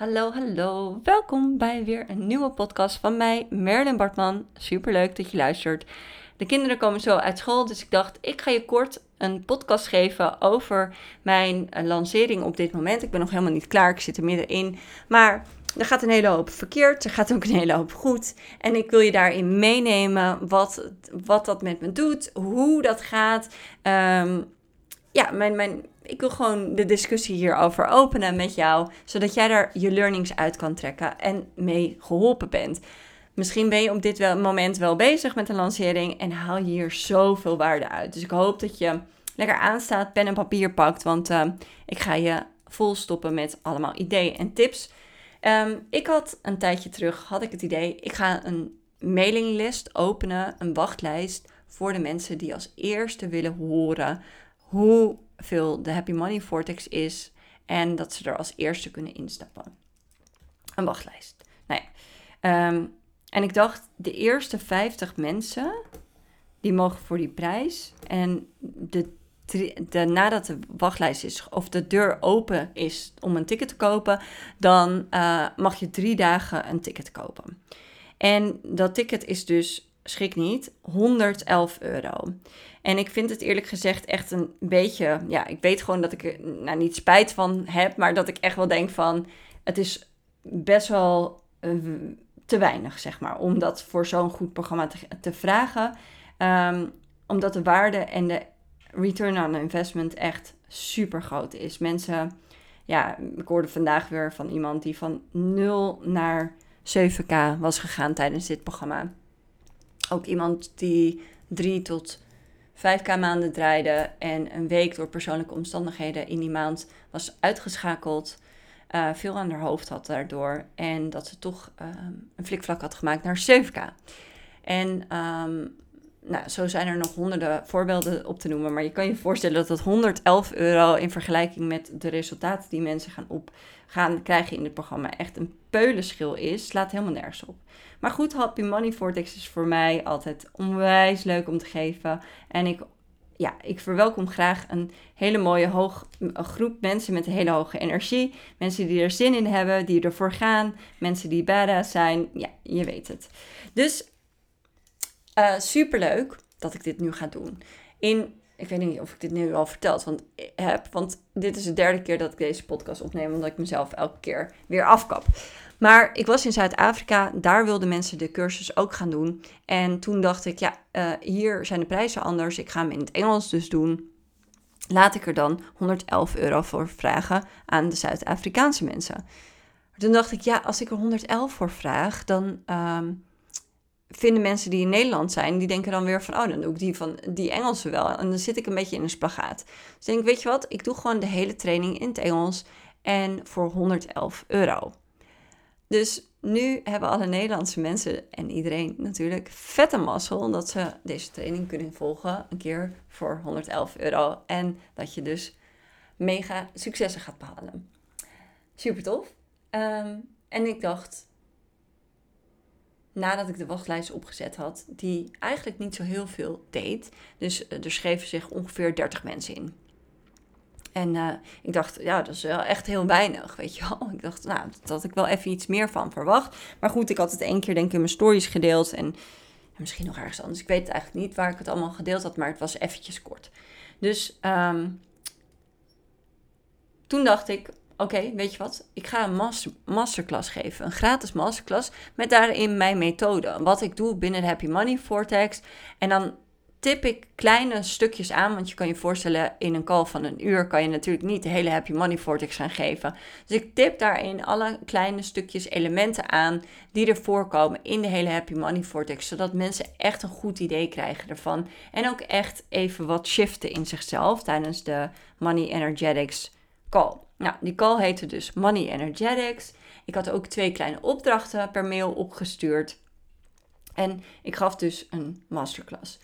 Hallo, hallo. Welkom bij weer een nieuwe podcast van mij, Merlin Bartman. Superleuk dat je luistert. De kinderen komen zo uit school, dus ik dacht, ik ga je kort een podcast geven over mijn eh, lancering op dit moment. Ik ben nog helemaal niet klaar, ik zit er middenin. Maar er gaat een hele hoop verkeerd, er gaat ook een hele hoop goed. En ik wil je daarin meenemen wat, wat dat met me doet, hoe dat gaat. Um, ja, mijn, mijn, ik wil gewoon de discussie hierover openen met jou, zodat jij daar je learnings uit kan trekken en mee geholpen bent. Misschien ben je op dit wel, moment wel bezig met een lancering en haal je hier zoveel waarde uit. Dus ik hoop dat je lekker aanstaat, pen en papier pakt, want uh, ik ga je vol stoppen met allemaal ideeën en tips. Um, ik had een tijdje terug, had ik het idee, ik ga een mailinglist openen, een wachtlijst voor de mensen die als eerste willen horen hoeveel de Happy Money Vortex is en dat ze er als eerste kunnen instappen. Een wachtlijst. Nou ja, ehm, en ik dacht, de eerste 50 mensen, die mogen voor die prijs. En de, de, nadat de wachtlijst is, of de deur open is om een ticket te kopen, dan uh, mag je drie dagen een ticket kopen. En dat ticket is dus schrik niet, 111 euro. En ik vind het eerlijk gezegd echt een beetje, ja, ik weet gewoon dat ik er nou, niet spijt van heb, maar dat ik echt wel denk van, het is best wel uh, te weinig, zeg maar, om dat voor zo'n goed programma te, vragen. Um, omdat de waarde en de return on investment echt super groot is. Mensen, ja, ik hoorde vandaag weer van iemand die van 0 naar 7k was gegaan tijdens dit programma. Ook iemand die drie tot 5k maanden draaide en een week door persoonlijke omstandigheden in die maand was uitgeschakeld. Uh, veel aan haar hoofd had daardoor. En dat ze toch uh, een flikvlak had gemaakt naar 7k. En um, nou, zo zijn er nog honderden voorbeelden op te noemen. Maar je kan je voorstellen dat dat 111 euro in vergelijking met de resultaten die mensen gaan, op, gaan krijgen in het programma echt een peulenschil is. Slaat helemaal nergens op. Maar goed, Happy Money Vortex is voor mij altijd onwijs leuk om te geven. En ik, ja, ik verwelkom graag een hele mooie hoog, groep mensen met hele hoge energie. Mensen die er zin in hebben, die ervoor gaan. Mensen die badass zijn. Ja, je weet het. Dus uh, superleuk dat ik dit nu ga doen. In, ik weet niet of ik dit nu al verteld want, heb, want dit is de derde keer dat ik deze podcast opneem, omdat ik mezelf elke keer weer afkap. Maar ik was in Zuid-Afrika, daar wilden mensen de cursus ook gaan doen. En toen dacht ik, ja, uh, hier zijn de prijzen anders, ik ga hem in het Engels dus doen. Laat ik er dan 111 euro voor vragen aan de Zuid-Afrikaanse mensen. Toen dacht ik, ja, als ik er 111 voor vraag, dan um, vinden mensen die in Nederland zijn, die denken dan weer van, oh, dan doe ik die van die Engelse wel. En dan zit ik een beetje in een spagaat. Dus denk ik, weet je wat, ik doe gewoon de hele training in het Engels en voor 111 euro. Dus nu hebben alle Nederlandse mensen en iedereen natuurlijk vette mazzel dat ze deze training kunnen volgen een keer voor 111 euro. En dat je dus mega successen gaat behalen. Super tof. Ehm, en ik dacht, nadat ik de wachtlijst opgezet had, die eigenlijk niet zo heel veel deed. Dus uh, er schreven zich ongeveer 30 mensen in. En uh, ik dacht, ja, dat is wel echt heel weinig, weet je wel. Ik dacht, nou, dat had ik wel even iets meer van verwacht. Maar goed, ik had het één keer denk ik in mijn stories gedeeld en misschien nog ergens anders. Ik weet het eigenlijk niet waar ik het allemaal gedeeld had, maar het was eventjes kort. Dus um, toen dacht ik, oké, weet je wat? Ik ga een master, masterclass geven. Een gratis masterclass met daarin mijn methode. Wat ik doe binnen de Happy Money Vortex. En dan tip ik kleine stukjes aan. Want je kan je voorstellen, in een call van een uur kan je natuurlijk niet de hele Happy Money Vortex gaan geven. Dus ik tip daarin alle kleine stukjes, elementen aan die er voorkomen in de hele Happy Money Vortex. Zodat mensen echt een goed idee krijgen ervan. En ook echt even wat shiften in zichzelf tijdens de Money Energetics call. Nou, die call heette dus Money Energetics. Ik had ook twee kleine opdrachten per mail opgestuurd. En ik gaf dus een masterclass.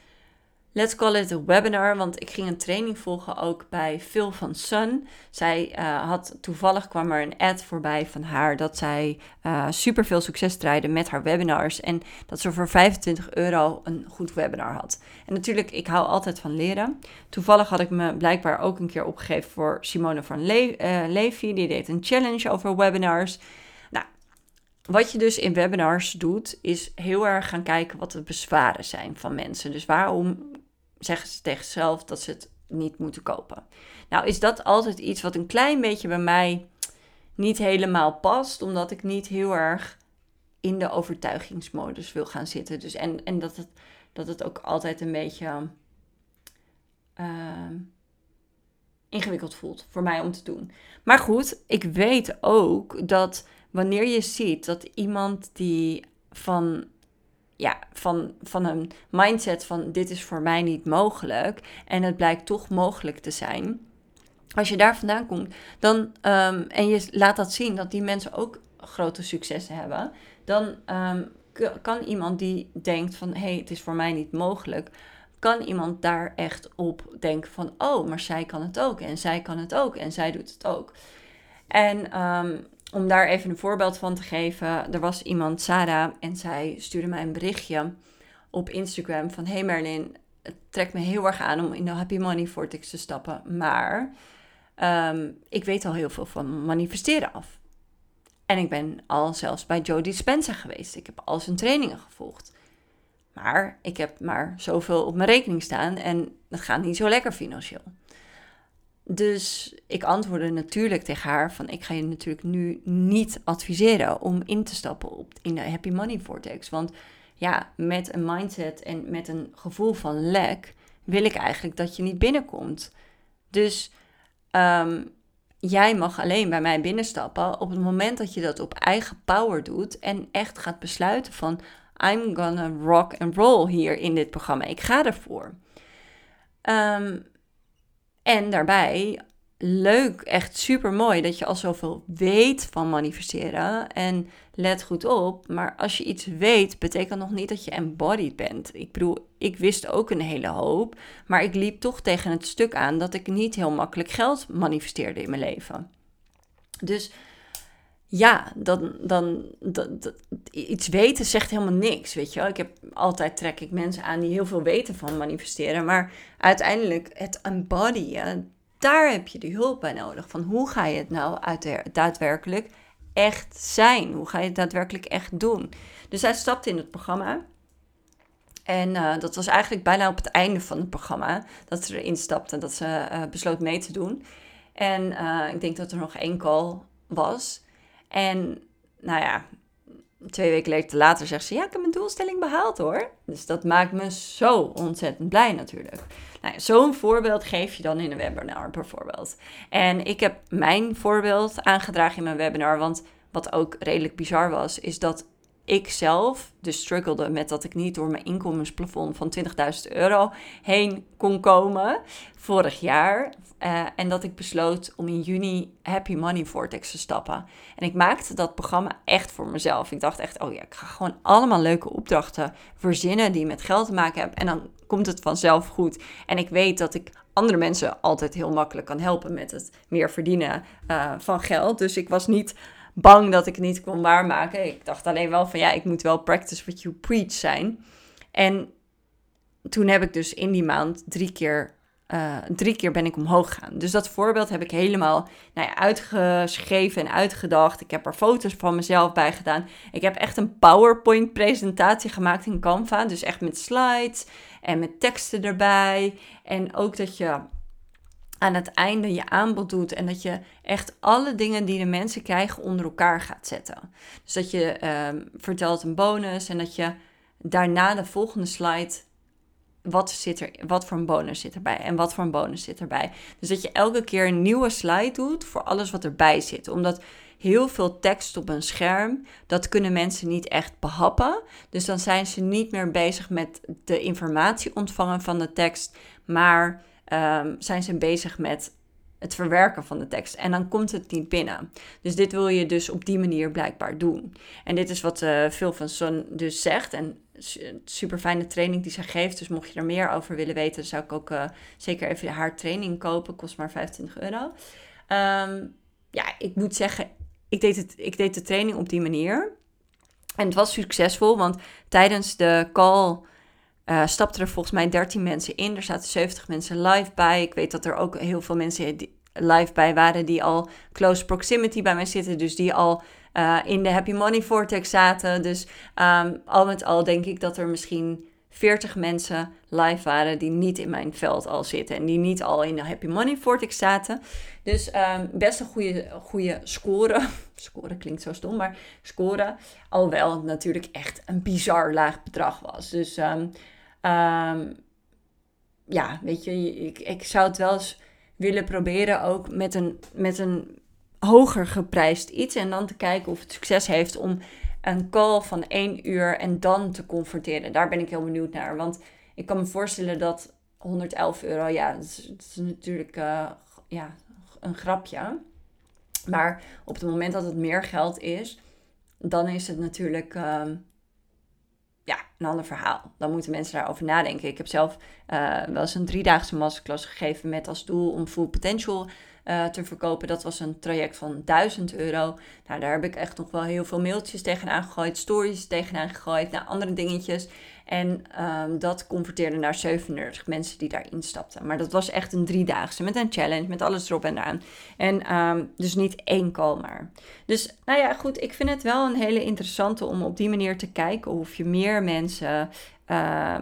Let's call it a webinar, want ik ging een training volgen ook bij Phil van Sun. Zij uh, had toevallig kwam er een ad voorbij van haar dat zij uh, super veel succes draaide met haar webinars en dat ze voor 25 euro een goed webinar had. En natuurlijk, ik hou altijd van leren. Toevallig had ik me blijkbaar ook een keer opgegeven voor Simone van Le uh, Levy, die deed een challenge over webinars. Nou, wat je dus in webinars doet, is heel erg gaan kijken wat de bezwaren zijn van mensen. Dus waarom zeggen ze tegen zichzelf dat ze het niet moeten kopen. Nou is dat altijd iets wat een klein beetje bij mij niet helemaal past, omdat ik niet heel erg in de overtuigingsmodus wil gaan zitten. Dus en, en dat, het, dat het ook altijd een beetje uh, ingewikkeld voelt voor mij om te doen. Maar goed, ik weet ook dat wanneer je ziet dat iemand die van ja, van, van een mindset van dit is voor mij niet mogelijk en het blijkt toch mogelijk te zijn. Als je daar vandaan komt dan, um, en je laat dat zien dat die mensen ook grote successen hebben, dan um, kan iemand die denkt van hé, hey, het is voor mij niet mogelijk, kan iemand daar echt op denken van oh, maar zij kan het ook en zij kan het ook en zij doet het ook. En um, om daar even een voorbeeld van te geven. Er was iemand, Sarah, en zij stuurde mij een berichtje op Instagram van... Hey Merlin, het trekt me heel erg aan om in de Happy Money Vortex te stappen. Maar um, ik weet al heel veel van manifesteren af. En ik ben al zelfs bij Joe Dispenza geweest. Ik heb al zijn trainingen gevolgd. Maar ik heb maar zoveel op mijn rekening staan en het gaat niet zo lekker financieel. Dus ik antwoordde natuurlijk tegen haar van ik ga je natuurlijk nu niet adviseren om in te stappen op, in de Happy Money Vortex. Want ja, met een mindset en met een gevoel van lek wil ik eigenlijk dat je niet binnenkomt. Dus ehm, jij mag alleen bij mij binnenstappen op het moment dat je dat op eigen power doet en echt gaat besluiten van I'm gonna rock and roll hier in dit programma. Ik ga ervoor. Um, en daarbij, leuk, echt super mooi dat je al zoveel weet van manifesteren. En let goed op, maar als je iets weet, betekent nog niet dat je embodied bent. Ik bedoel, ik wist ook een hele hoop, maar ik liep toch tegen het stuk aan dat ik niet heel makkelijk geld manifesteerde in mijn leven. Dus ja, dan, dan, dat, iets weten zegt helemaal niks, weet je wel. Ik heb altijd trek ik mensen aan die heel veel weten van manifesteren, maar uiteindelijk het embodyen, daar heb je de hulp bij nodig. Van hoe ga je het nou daadwerkelijk echt zijn? Hoe ga je het daadwerkelijk echt doen? Dus hij stapte in het programma. En uh, dat was eigenlijk bijna op het einde van het programma dat ze erin stapte en dat ze uh, besloot mee te doen. En uh, ik denk dat er nog één call was. En nou ja, twee weken later zegt ze: Ja, ik heb mijn doelstelling behaald hoor. Dus dat maakt me zo ontzettend blij natuurlijk. Nou Zo'n voorbeeld geef je dan in een webinar bijvoorbeeld. En ik heb mijn voorbeeld aangedragen in mijn webinar. Want wat ook redelijk bizar was, is dat ik zelf dus struggelde met dat ik niet door mijn inkomensplafond van 20.000 euro heen kon komen vorig jaar. Uh, en dat ik besloot om in juni Happy Money Vortex te stappen. En ik maakte dat programma echt voor mezelf. Ik dacht echt, oh ja, ik ga gewoon allemaal leuke opdrachten verzinnen die met geld te maken hebben. En dan komt het vanzelf goed. En ik weet dat ik andere mensen altijd heel makkelijk kan helpen met het meer verdienen uh, van geld. Dus ik was niet bang dat ik niet kon waarmaken. Ik dacht alleen wel van ja, ik moet wel practice what you preach zijn. En toen heb ik dus in die maand drie keer, uh, drie keer ben ik omhoog gegaan. Dus dat voorbeeld heb ik helemaal nou ja, uitgeschreven en uitgedacht. Ik heb er foto's van mezelf bij gedaan. Ik heb echt een PowerPoint presentatie gemaakt in Canva. Dus echt met slides en met teksten erbij. En ook dat je aan het einde je aanbod doet en dat je echt alle dingen die de mensen krijgen onder elkaar gaat zetten. Dus dat je uh, vertelt een bonus en dat je daarna de volgende slide wat, zit er, wat voor een bonus zit erbij en wat voor een bonus zit erbij. Dus dat je elke keer een nieuwe slide doet voor alles wat erbij zit. Omdat heel veel tekst op een scherm, dat kunnen mensen niet echt behappen. Dus dan zijn ze niet meer bezig met de informatie ontvangen van de tekst, maar um, zijn ze bezig met het verwerken van de tekst. En dan komt het niet binnen. Dus dit wil je dus op die manier blijkbaar doen. En dit is wat uh, Phil van Son dus zegt. En super fijne training die zij geeft. Dus mocht je er meer over willen weten, zou ik ook uh, zeker even haar training kopen. Kost maar 25 euro. Um, ja, ik moet zeggen, ik deed, het, ik deed de training op die manier. En het was succesvol, want tijdens de call uh, stapten er volgens mij 13 mensen in. Er zaten 70 mensen live bij. Ik weet dat er ook heel veel mensen live bij waren die al close proximity bij mij zitten. Dus die al uh, in de Happy Money Vortex zaten. Dus um, al met al denk ik dat er misschien 40 mensen live waren die niet in mijn veld al zitten. En die niet al in de Happy Money Vortex zaten. Dus um, best een goede, goede score. score klinkt zo stom, maar score. Alhoewel het natuurlijk echt een bizar laag bedrag was. Dus um, ja, weet je, ik, ik zou het wel eens willen proberen ook met een, met een hoger geprijsd iets. En dan te kijken of het succes heeft om een call van één uur en dan te converteren. Daar ben ik heel benieuwd naar. Want ik kan me voorstellen dat 111 euro, ja, dat is, natuurlijk uh, ja, een grapje. Maar op het moment dat het meer geld is, dan is het natuurlijk uh, ja, een ander verhaal. Dan moeten mensen daarover nadenken. Ik heb zelf uh, wel eens een driedaagse masterclass gegeven met als doel om full potential uh, te verkopen. Dat was een traject van 1000 euro. Nou, daar heb ik echt nog wel heel veel mailtjes tegenaan gegooid, stories tegenaan gegooid, naar andere dingetjes. En um, dat converteerde naar 37 mensen die daarin stapten. Maar dat was echt een driedaagse met een challenge, met alles erop en eraan. En um, dus niet één call maar. Dus nou ja, goed, ik vind het wel een hele interessante om op die manier te kijken of je meer mensen uh,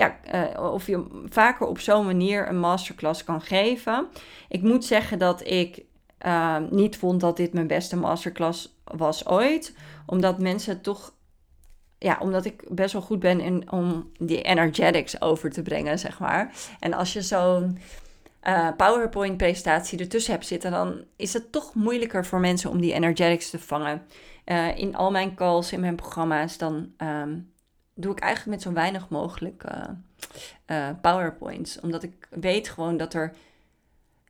ja, uh, of je vaker op zo'n manier een masterclass kan geven. Ik moet zeggen dat ik uh, niet vond dat dit mijn beste masterclass was ooit. Omdat mensen toch. Ja, omdat ik best wel goed ben in, om die energetics over te brengen, zeg maar. En als je zo'n uh, PowerPoint-presentatie ertussen hebt zitten, dan is het toch moeilijker voor mensen om die energetics te vangen. Uh, in al mijn calls, in mijn programma's, dan um, doe ik eigenlijk met zo weinig mogelijk uh, uh, PowerPoints. Omdat ik weet gewoon dat er.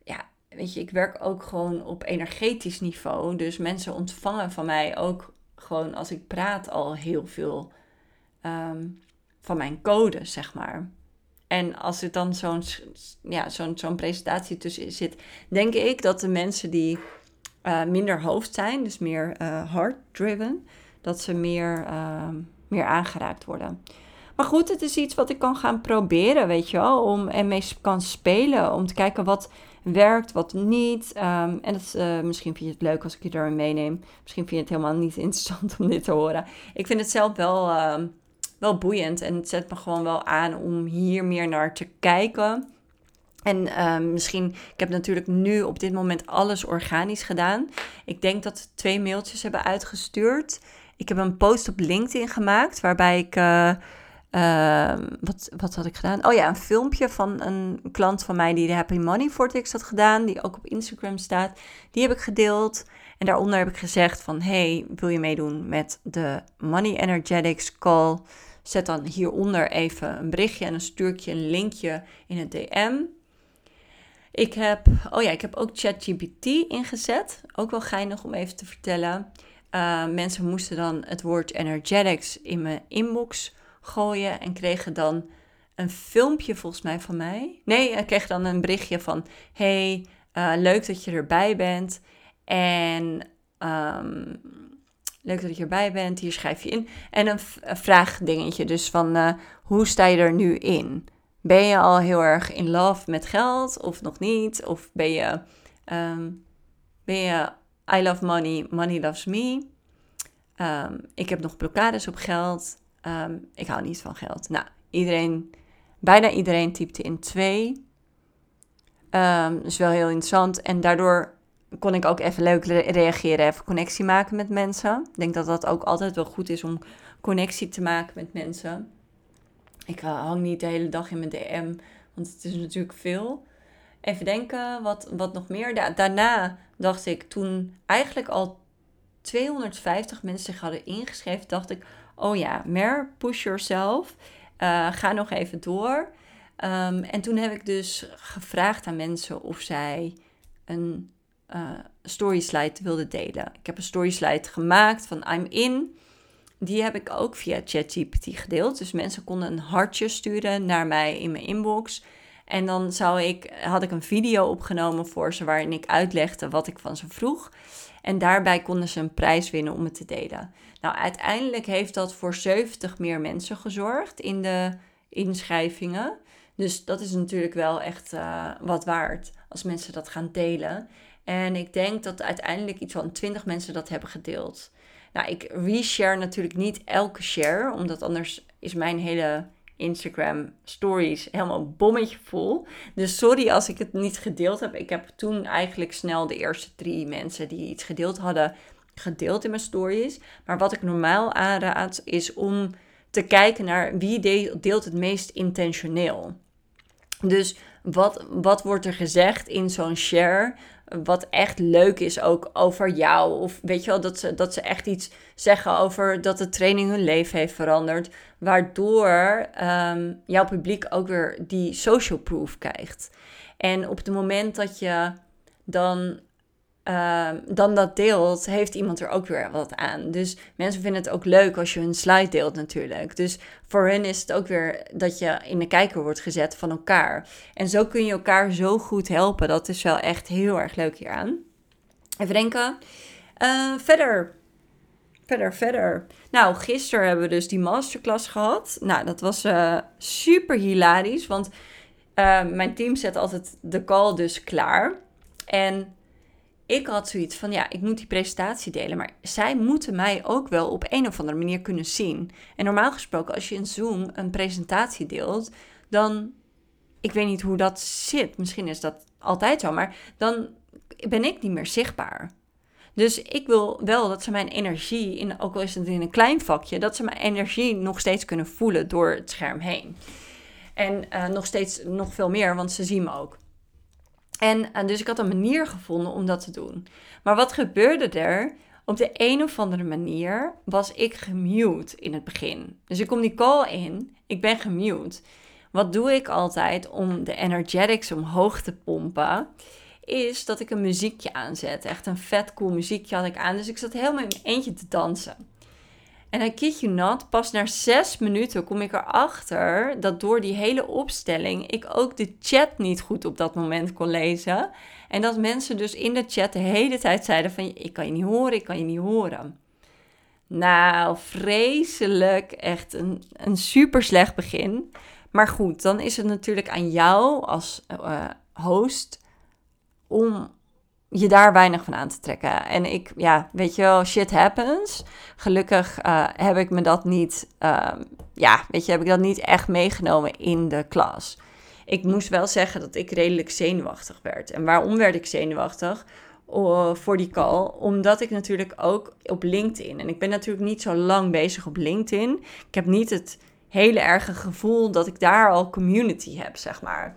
Ja, weet je, ik werk ook gewoon op energetisch niveau. Dus mensen ontvangen van mij ook gewoon als ik praat al heel veel um, van mijn code, zeg maar. En als er dan zo'n ja, zo'n zo'n presentatie tussen zit, denk ik dat de mensen die uh, minder hoofd zijn, dus meer uh, heart-driven, dat ze meer. Uh, meer aangeraakt worden. Maar goed, het is iets wat ik kan gaan proberen, weet je wel. Om en mee kan spelen. Om te kijken wat werkt, wat niet. Um, en dat, uh, misschien vind je het leuk als ik je daarin meeneem. Misschien vind je het helemaal niet interessant om dit te horen. Ik vind het zelf wel, uh, wel boeiend. En het zet me gewoon wel aan om hier meer naar te kijken. En uh, misschien, ik heb natuurlijk nu op dit moment alles organisch gedaan. Ik denk dat twee mailtjes hebben uitgestuurd. Ik heb een post op LinkedIn gemaakt waarbij ik. Uh, uh, wat, wat had ik gedaan? Oh ja, een filmpje van een klant van mij die de Happy Money Vortex had gedaan, die ook op Instagram staat. Die heb ik gedeeld. En daaronder heb ik gezegd van, hey, wil je meedoen met de Money Energetics Call? Zet dan hieronder even een berichtje en dan stuur ik je een linkje in het DM. Ik heb, oh ja, ik heb ook ChatGPT ingezet. Ook wel geinig om even te vertellen. Uh, mensen moesten dan het woord energetics in mijn inbox gooien en kregen dan een filmpje volgens mij van mij. Nee, ik kreeg dan een berichtje van: Hey, uh, leuk dat je erbij bent. En um, leuk dat je erbij bent. Hier schrijf je in. En een, een vraagdingetje. Dus van hoe sta je er nu in? Ben je al heel erg in love met geld of nog niet? Of ben je, um, ben je I love money, money loves me. Um, ik heb nog blokkades op geld. Um, ik hou niet van geld. Nou, iedereen, bijna iedereen typte in twee. Um, dus wel heel interessant. En daardoor kon ik ook even leuk reageren, even connectie maken met mensen. Ik denk dat dat ook altijd wel goed is om connectie te maken met mensen. Ik uh, hang niet de hele dag in mijn DM, want het is natuurlijk veel. Even denken, wat, wat nog meer. daarna dacht ik, toen eigenlijk al 250 mensen zich hadden ingeschreven, dacht ik, oh ja, meer push yourself. Uh, ga nog even door. Um, en toen heb ik dus gevraagd aan mensen of zij een uh, story slide wilde delen. Ik heb een story slide gemaakt van I'm in. Die heb ik ook via ChatGPT gedeeld. Dus mensen konden een hartje sturen naar mij in mijn inbox. En dan zou ik, had ik een video opgenomen voor ze waarin ik uitlegde wat ik van ze vroeg. En daarbij konden ze een prijs winnen om het te delen. Nou, uiteindelijk heeft dat voor 70 meer mensen gezorgd in de inschrijvingen. Dus dat is natuurlijk wel echt uh, wat waard als mensen dat gaan delen. En ik denk dat uiteindelijk iets van 20 mensen dat hebben gedeeld. Nou, ik reshare natuurlijk niet elke share, omdat anders is mijn hele Instagram stories helemaal bommetje vol. Dus sorry als ik het niet gedeeld heb. Ik heb toen eigenlijk snel de eerste drie mensen die iets gedeeld hadden, gedeeld in mijn stories. Maar wat ik normaal aanraad is om te kijken naar wie deelt het meest intentioneel. Dus wat, wat wordt er gezegd in zo'n share? Wat echt leuk is ook over jou. Of weet je wel, dat ze, dat ze echt iets zeggen over dat de training hun leven heeft veranderd. Waardoor um, jouw publiek ook weer die social proof krijgt. En op het moment dat je dan Ehm, dan dat deelt, heeft iemand er ook weer wat aan. Dus mensen vinden het ook leuk als je een slide deelt natuurlijk. Dus voor hen is het ook weer dat je in de kijker wordt gezet van elkaar. En zo kun je elkaar zo goed helpen. Dat is wel echt heel erg leuk hieraan. Even denken. Uh, verder. Verder, verder. Nou, gisteren hebben we dus die masterclass gehad. Nou, dat was uh, super hilarisch. Want uh, mijn team zet altijd de call dus klaar. En ik had zoiets van, ja, ik moet die presentatie delen, maar zij moeten mij ook wel op een of andere manier kunnen zien. En normaal gesproken, als je in Zoom een presentatie deelt, dan, ik weet niet hoe dat zit, misschien is dat altijd zo, maar dan ben ik niet meer zichtbaar. Dus ik wil wel dat ze mijn energie, in, ook al is het in een klein vakje, dat ze mijn energie nog steeds kunnen voelen door het scherm heen. En uh, nog steeds nog veel meer, want ze zien me ook. En, en dus ik had een manier gevonden om dat te doen. Maar wat gebeurde er? Op de een of andere manier was ik gemute in het begin. Dus ik kom die call in, ik ben gemute. Wat doe ik altijd om de energetics omhoog te pompen? Is dat ik een muziekje aanzet. Echt een vet cool muziekje had ik aan. Dus ik zat helemaal in mijn eentje te dansen. En I kid you not, pas na zes minuten kom ik erachter dat door die hele opstelling ik ook de chat niet goed op dat moment kon lezen. En dat mensen dus in de chat de hele tijd zeiden van ik kan je niet horen, ik kan je niet horen. Nou, vreselijk. Echt een, een super slecht begin. Maar goed, dan is het natuurlijk aan jou als uh, host om je daar weinig van aan te trekken. En ik, ja, weet je wel, shit happens. Gelukkig uh, heb ik me dat niet, uh, ja, weet je, heb ik dat niet echt meegenomen in de klas. Ik moest wel zeggen dat ik redelijk zenuwachtig werd. En waarom werd ik zenuwachtig? Voor die call, omdat ik natuurlijk ook op LinkedIn, en ik ben natuurlijk niet zo lang bezig op LinkedIn. Ik heb niet het hele erge gevoel dat ik daar al community heb, zeg maar.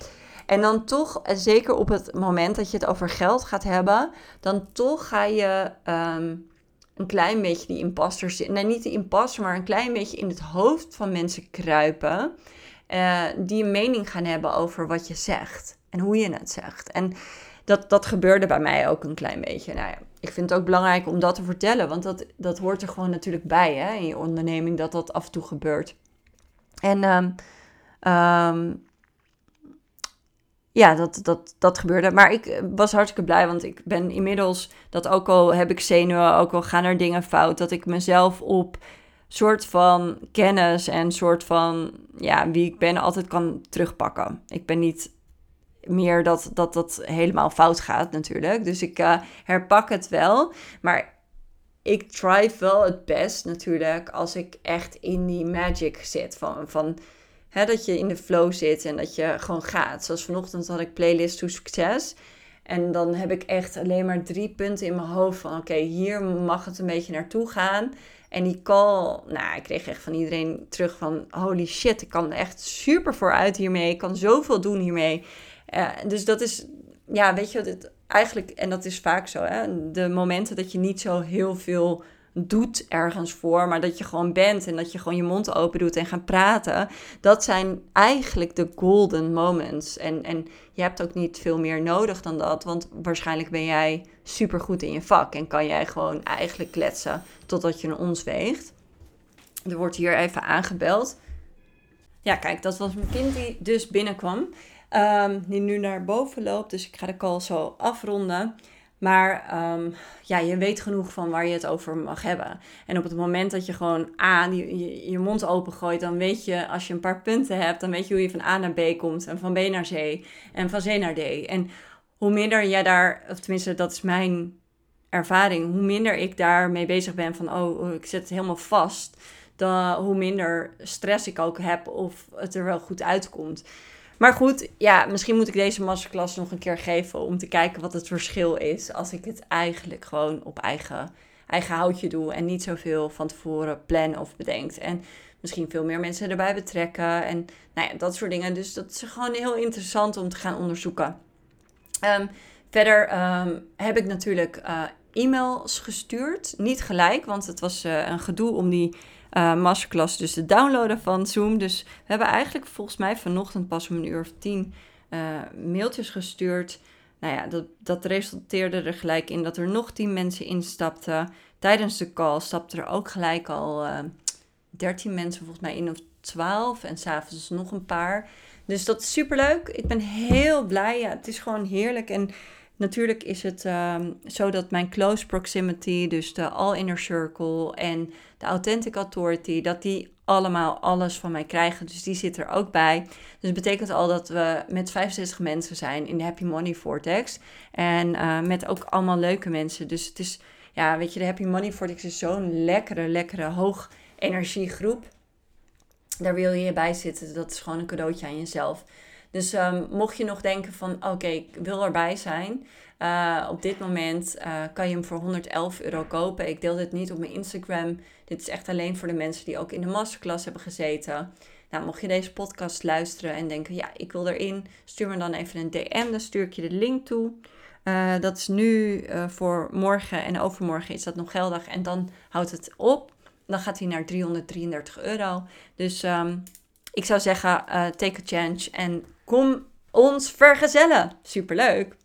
En dan toch, zeker op het moment dat je het over geld gaat hebben, dan toch ga je ehm, een klein beetje die imposter, nee niet de imposter, maar een klein beetje in het hoofd van mensen kruipen. Uh, die een mening gaan hebben over wat je zegt en hoe je het zegt. En dat, dat gebeurde bij mij ook een klein beetje. Nou ja, ik vind het ook belangrijk om dat te vertellen, want dat, dat hoort er gewoon natuurlijk bij hè, in je onderneming, dat dat af en toe gebeurt. En um, ja, dat, dat, dat gebeurde. Maar ik eh, was hartstikke blij, want ik ben inmiddels, dat ook al heb ik zenuwen, ook al gaan er dingen fout, dat ik mezelf op soort van kennis en soort van, ja, wie ik ben, altijd kan terugpakken. Ik ben niet meer dat dat, dat helemaal fout gaat natuurlijk. Dus ik uh, herpak het wel. Maar ik thrive wel het best natuurlijk als ik echt in die magic zit van... van Dat je in de flow zit en dat je gewoon gaat. Zoals vanochtend had ik playlist to succes. En dan heb ik echt alleen maar drie punten in mijn hoofd van oké, hier mag het een beetje naartoe gaan. En die call, nou, ik kreeg echt van iedereen terug van holy shit, ik kan echt super vooruit hiermee. Ik kan zoveel doen hiermee. Uh, dus dat is, ja, weet je, het, eigenlijk, en dat is vaak zo, hè, de momenten dat je niet zo heel veel doet ergens voor, maar dat je gewoon bent en dat je gewoon je mond open doet en gaat praten. Dat zijn eigenlijk de golden moments. En, en je hebt ook niet veel meer nodig dan dat, want waarschijnlijk ben jij super goed in je vak en kan jij gewoon eigenlijk kletsen totdat je een ons weegt. Er wordt hier even aangebeld. Ja, kijk, dat was mijn kind die dus binnenkwam. Um, die nu naar boven loopt. Dus ik ga de call zo afronden. Maar ehm, ja, je weet genoeg van waar je het over mag hebben. En op het moment dat je gewoon A, je, je mond open gooit, dan weet je, als je een paar punten hebt, dan weet je hoe je van A naar B komt. En van B naar C. En van C naar D. En hoe minder jij daar, of tenminste, dat is mijn ervaring, hoe minder ik daarmee bezig ben van, oh, oh ik zit helemaal vast, dan, hoe minder stress ik ook heb of het er wel goed uitkomt. Maar goed, ja, misschien moet ik deze masterclass nog een keer geven om te kijken wat het verschil is als ik het eigenlijk gewoon op eigen, eigen houtje doe en niet zoveel van tevoren plan of bedenkt. En misschien veel meer mensen erbij betrekken en nou ja, dat soort dingen. Dus dat is gewoon heel interessant om te gaan onderzoeken. Um, verder um, heb ik natuurlijk uh, e-mails gestuurd. Niet gelijk, want het was uh, een gedoe om die uh, masterclass dus te downloaden van Zoom. Dus we hebben eigenlijk volgens mij vanochtend pas om een uur of tien uh, mailtjes gestuurd. Nou ja, dat, dat resulteerde er gelijk in dat er nog tien mensen instapten. Tijdens de call stapten er ook gelijk al uh, 13 mensen volgens mij in of 12. En s'avonds nog een paar. Dus dat is super leuk. Ik ben heel blij. Ja, het is gewoon heerlijk. En Natuurlijk is het um, zo dat mijn close proximity, dus de All Inner Circle en de Authentic Authority, dat die allemaal alles van mij krijgen. Dus die zit er ook bij. Dus het betekent al dat we met 65 mensen zijn in de Happy Money Vortex. En uh, met ook allemaal leuke mensen. Dus het is, ja, weet je, de Happy Money Vortex is zo'n lekkere, lekkere, hoog energiegroep. Daar wil je bij zitten. Dat is gewoon een cadeautje aan jezelf. Dus um, mocht je nog denken van oké, ik wil erbij zijn. Uh, op dit moment uh, kan je hem voor 111 euro kopen. Ik deel dit niet op mijn Instagram. Dit is echt alleen voor de mensen die ook in de masterclass hebben gezeten. Nou, mocht je deze podcast luisteren en denken, ja, ik wil erin, stuur me dan even een DM. Dan stuur ik je de link toe. Uh, dat is nu voor morgen en overmorgen is dat nog geldig. En dan houdt het op. Dan gaat hij naar 333 euro. Dus um, ik zou zeggen, take a chance en kom ons vergezellen. Superleuk!